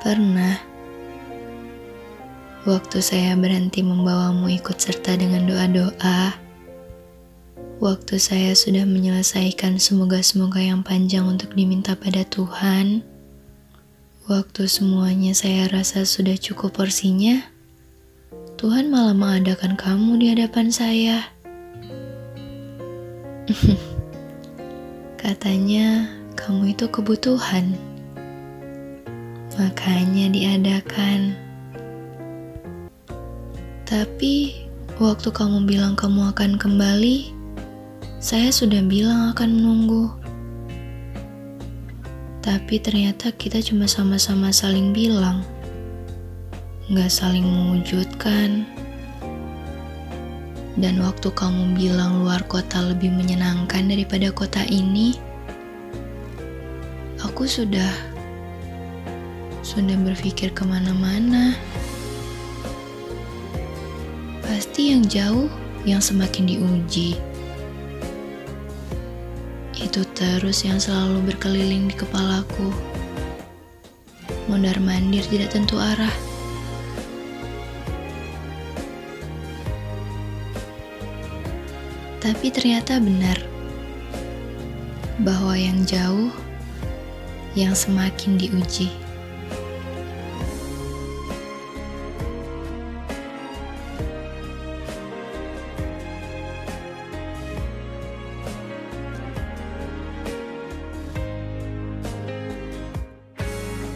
Pernah. Waktu saya berhenti membawamu ikut serta dengan doa-doa. Waktu saya sudah menyelesaikan semoga-semoga yang panjang untuk diminta pada Tuhan. Waktu semuanya saya rasa sudah cukup porsinya. Tuhan malah mengadakan kamu di hadapan saya. Katanya kamu itu kebutuhan. Makanya diadakan. Tapi waktu kamu bilang kamu akan kembali, saya sudah bilang akan menunggu. Tapi ternyata kita cuma sama-sama saling bilang, nggak saling mewujudkan. Dan waktu kamu bilang luar kota lebih menyenangkan daripada kota ini, aku sudah sudah berpikir ke mana-mana. Pasti yang jauh yang semakin diuji. Itu terus yang selalu berkeliling di kepalaku. Mondar-mandir tidak tentu arah. Tapi ternyata benar bahwa yang jauh yang semakin diuji.